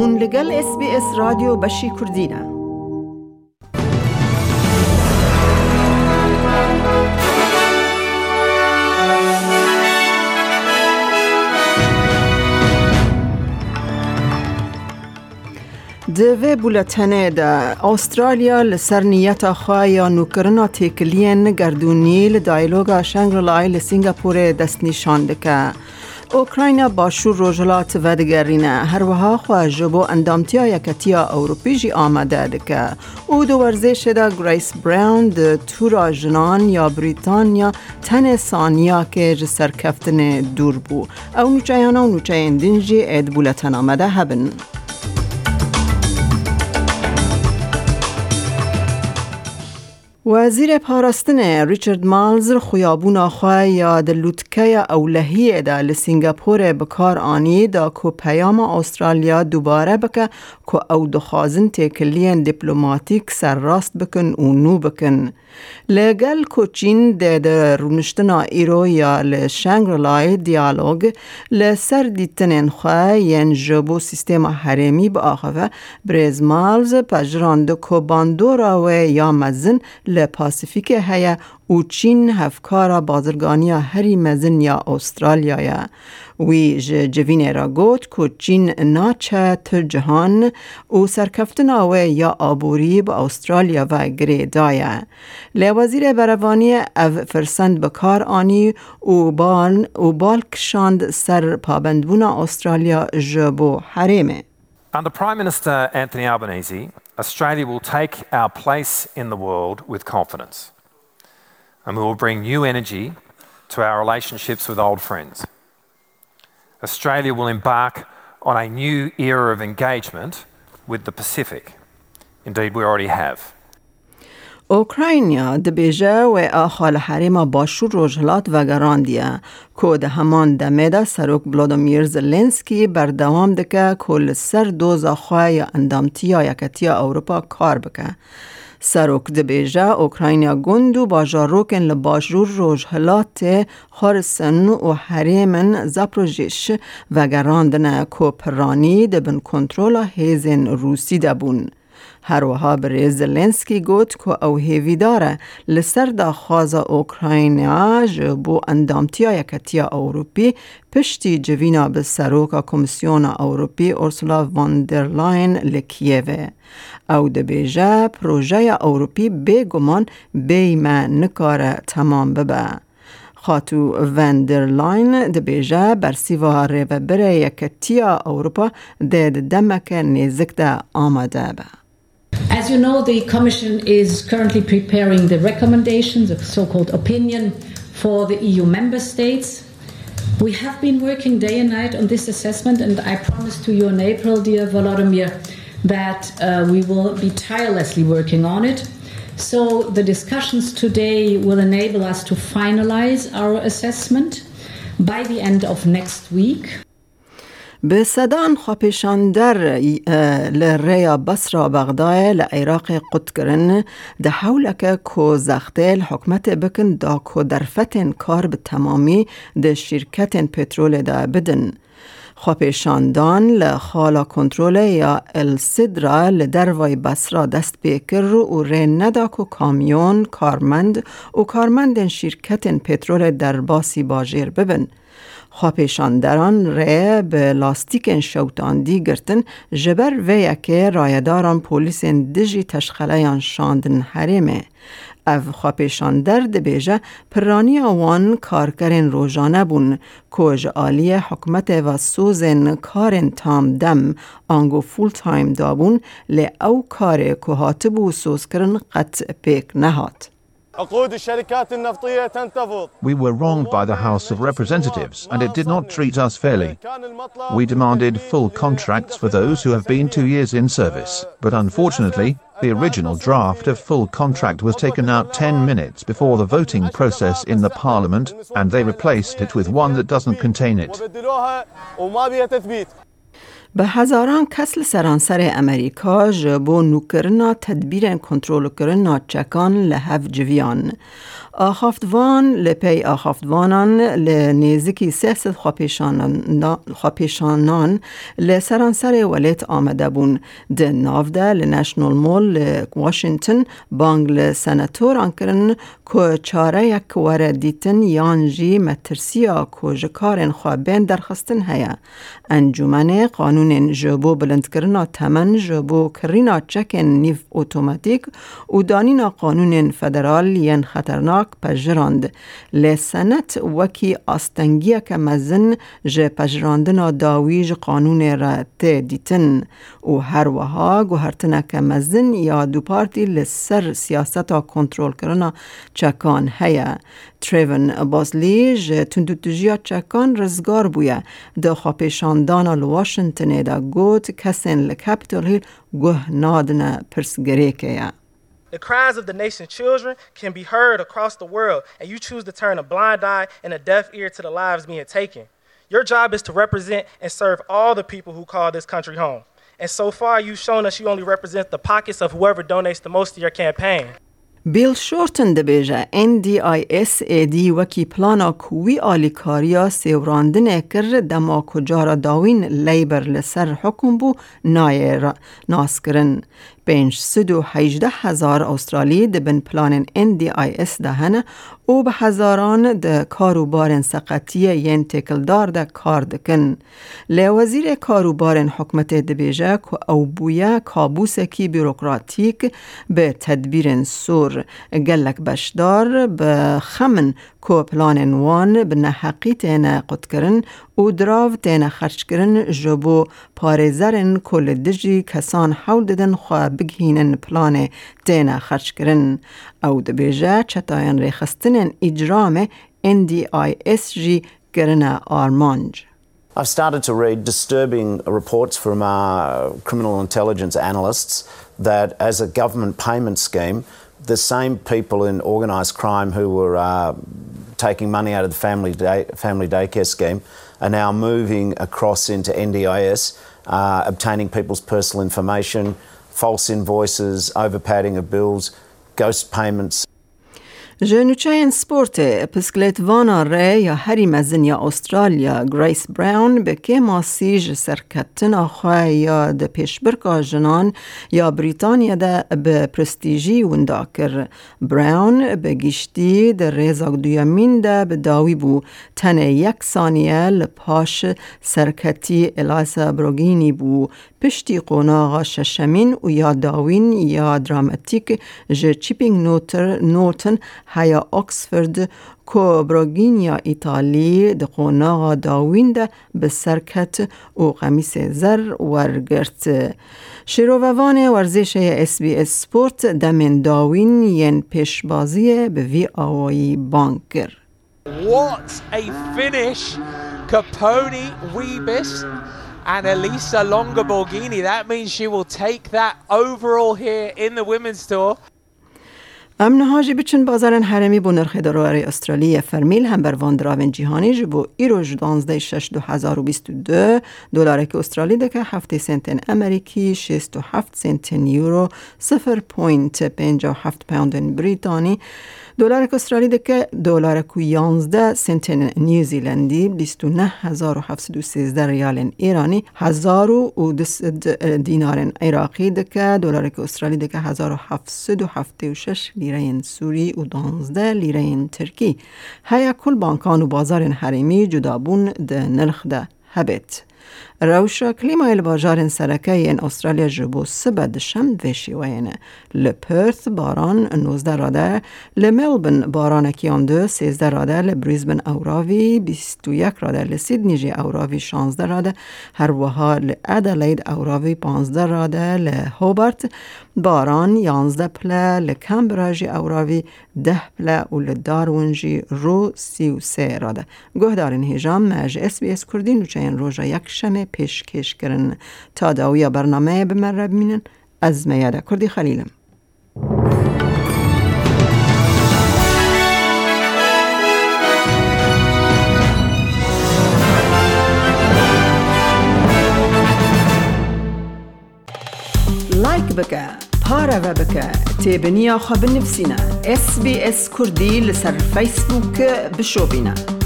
هون لگل اس بی اس رادیو بشی کردینه دوی بولتنه ده. استرالیا لسر نیت خواه یا نوکرنا تیکلین گردونی لدایلوگا شنگرلای لسینگاپور دست نشانده که اوکراین باشور روژلات ودگرینه هر وها خواه جبو اندامتیا یکتیا اوروپی جی آمده دکه او دو ورزش دا گریس براون ده تورا جنان یا بریتانیا تن سانیا که جسر کفتن دور بو. او نوچایانا و نوچاین دنجی اید بولتن آمده هبن. وزیر پاراستن ریچارد مالز خیابون آخواه یا لوتکه اولهی دا لسینگاپور بکار آنی دا کو پیام استرالیا دوباره بکه که او دخوازن تکلین دیپلوماتیک سر راست بکن و نو بکن. لگل کوچین ده ده رونشتنا ایرو یا لشنگرلای دیالوگ لسر دیتنین خواه ین جبو سیستم حرمی با آخوه بریز مالز پجراند کو باندورا و یا مزن لپاسیفیک هیا و چین هفکارا بازرگانی هری مزن یا استرالیا وی جوین را گوت که چین ناچه تر جهان و سرکفتن آوه یا آبوری با استرالیا و گریدایه. لی وزیر بروانی او فرسند بکار آنی و بال, و بال کشاند سر پابندبون استرالیا جبو حریمه. Under Prime Minister Anthony Albanese, Australia will take our place in the world with confidence. And we will bring new energy to our relationships with old friends. Australia will embark on a new era of engagement with the Pacific. Indeed, we already have. اوکراینیا دبیجه و آخال حریم باشور روژلات و گراندیه که ده همان دمه ده سروک بلادومیر زلنسکی بردوام دکه کل سر دوز خواه یا اندامتیا یکتیا اوروپا کار بکه. سروک دبیجه اوکراینیا گند و باجاروکن لباشرور روژهلات خارسن و حریمن زپروژیش و گراندن کوپرانی دبن کنترول هیزن روسی دبون. هروها بر زلنسکی گوت که او هیوی داره. لسر دا خواز اوکراینیا جبو اندامتیا یکتیا اوروپی پشتی جوینا به سروکا کمیسیون اوروپی ارسولا واندرلاین لکیوه. او دبیجه پروژه اوروپی بگمان بیمه نکاره تمام ببه. خاتو وندرلاین دبیجه برسیوا ریوبره یکتیا اوروپا دید دمک نزک ده آمده به. As you know, the Commission is currently preparing the recommendations, a so called opinion, for the EU member states. We have been working day and night on this assessment, and I promise to you in April, dear Volodymyr, that uh, we will be tirelessly working on it. So the discussions today will enable us to finalize our assessment by the end of next week. به صدان خواپیشان در لریا بسرا بغدای لعراق قد کرن ده حولک کو زختل حکمت بکن دا کو درفتن کار به تمامی ده شرکت پترول دا بدن. خواپیشاندان لخالا کنترول یا السدرا لدروای بسرا دست بیکر رو و ری ندا کو کامیون کارمند و کارمند شرکت پترول در باسی باجیر ببن. خواپیشاندران ره به لاستیک شوتاندی گرتن جبر و یکه رایداران پولیس دجی تشخلیان شاندن حریمه. او خواپیشاندر دبیجه پرانی آوان کارکرین روزانه بون کج آلی حکمت و سوزن کارن تام دم آنگو فول تایم دابون لی او کار که هاتب و سوز کرن قط پیک نهات. We were wronged by the House of Representatives and it did not treat us fairly. We demanded full contracts for those who have been two years in service, but unfortunately, the original draft of full contract was taken out 10 minutes before the voting process in the Parliament and they replaced it with one that doesn't contain it. به هزاران کس سرانسر امریکا جبو نوکرنا تدبیر کنترل کرنا چکان لحف جویان. آخافتوان لپی آخافتوانان لنیزکی سیست خواپیشانان لسرانسر ولیت آمده بون ده نافده لنشنال مول لواشنطن بانگ لسنتور انکرن که چاره یک وره دیتن یانجی مترسیا که جکارن خوابین درخستن هیا انجومن قانون جبو بلند کرنا تمن جبو کرینا چکن نیف اوتوماتیک و دانینا قانون فدرال ین خطرناک پجراند لسنت وکی آستنگی که مزن جه پجراندنا داویج قانون را ته دیتن. و هر وها گوهرتنا که مزن یا دو پارتی لسر سیاستا کنترول کرنا چکان هیا تریون بازلی جه تندوتجیا چکان رزگار بویا ده خواپیشاندان لواشنطن دا گوت کسین لکپیتال هیل گوه نادن پرسگریکه The cries of the nation's children can be heard across the world, and you choose to turn a blind eye and a deaf ear to the lives being taken. Your job is to represent and serve all the people who call this country home. And so far, you've shown us you only represent the pockets of whoever donates the most to your campaign. بیل شورتن دبیجه NDIS دی وکی پلانا کوی آلیکاریا سیوراندن کر دما کجارا داوین لیبر لسر حکم بو ناس کرن. پنج سد و هیجده هزار استرالی ده بن پلان NDIS دهنه او به هزاران ده کاروبار سقطی ین تکلدار ده کار دکن. لی وزیر کاروبار حکمت دبیجه که او بویا کابوس کی بیروکراتیک به تدبیر سور گلک بشدار به خمن کو پلان وان به نحقی تینا قد کرن و دراو تینا خرچ کرن جبو پارزرن کل دجی کسان حول ددن خواه بگهینن پلان تینا خرچ کرن او دبیجه چطاین ریخستن اجرام NDIS جی کرن آرمانج. I've started to read disturbing reports from our criminal intelligence analysts that as a government payment scheme, the same people in organised crime who were uh, taking money out of the family day, family daycare scheme are now moving across into NDIS, uh, obtaining people's personal information, false invoices, overpadding of bills, ghost payments. جنوچاین سپورت پسکلت وانا ری یا هری مزن یا استرالیا گریس براون به که ماسیج سرکتن آخواه یا ده پیشبرکا جنان یا بریتانیا ده به پرستیجی وندا کر براون به گشتی ده ریزاک دویامین ده به داوی بو تن یک ثانیه لپاش سرکتی الایسا بروگینی بو پشتی قوناغا ششمین و یا داوین یا دراماتیک جه چیپینگ نوتر نوتن هیا اکسفورد کو براگینیا ایتالی د قوناغا داوین ده به سرکت و قمیس زر ورگرت شیرووان ورزش اس بی اس سپورت دمن داوین ین پیشبازی به وی آوایی بانکر What a finish! Capone, Weebis, and Elisa Longa Borghini. That means she will take that overall here in the women's tour. ام نهاجی بچن بازارن حرمی بو نرخ دلار استرالی فرمیل هم بر وان دراون جهانی جبو ایروش دانزده شش دو هزار و بیست و دو دلار که استرالی دکه هفته سنتن امریکی شست و هفت سنتن یورو سفر پوینت پینجا هفت پوندن بریتانی. دلار استرالی دکه دلار کو 11 سنت نیوزیلندی 29713 ریال ایرانی 1200 دینار عراقی دکه دلار استرالی دکه 1776 لیره سوری و 12 لیره ترکی. هیا کل بانکان و بازار حریمی جدابون ده نرخ ده هبت. روشا کلیما الباجار سرکه این استرالیا جبو سبد شم وشی وینه لپرث باران 19 راده لملبن باران کیان دو 13 راده لبریزبن اوراوی 21 راده لسیدنی جی اوراوی 16 راده هر وها لادلید اوراوی 15 راده لهوبرت باران 11 پله لکمبرا جی اوراوی 10 پله و لدارون جی رو 33 راده گهدارین هیجام مج اس بی اس کردی نوچه این روژا یک شمه پیشکش کردن تا داویە بەرنمەیە بمەرە ببینن میاد کردی خیلیم لایک بکه پاره و بکه تیب نیا خواب نفسینا اس بی اس کردی لسر فیسبوک بشو بشۆبینە.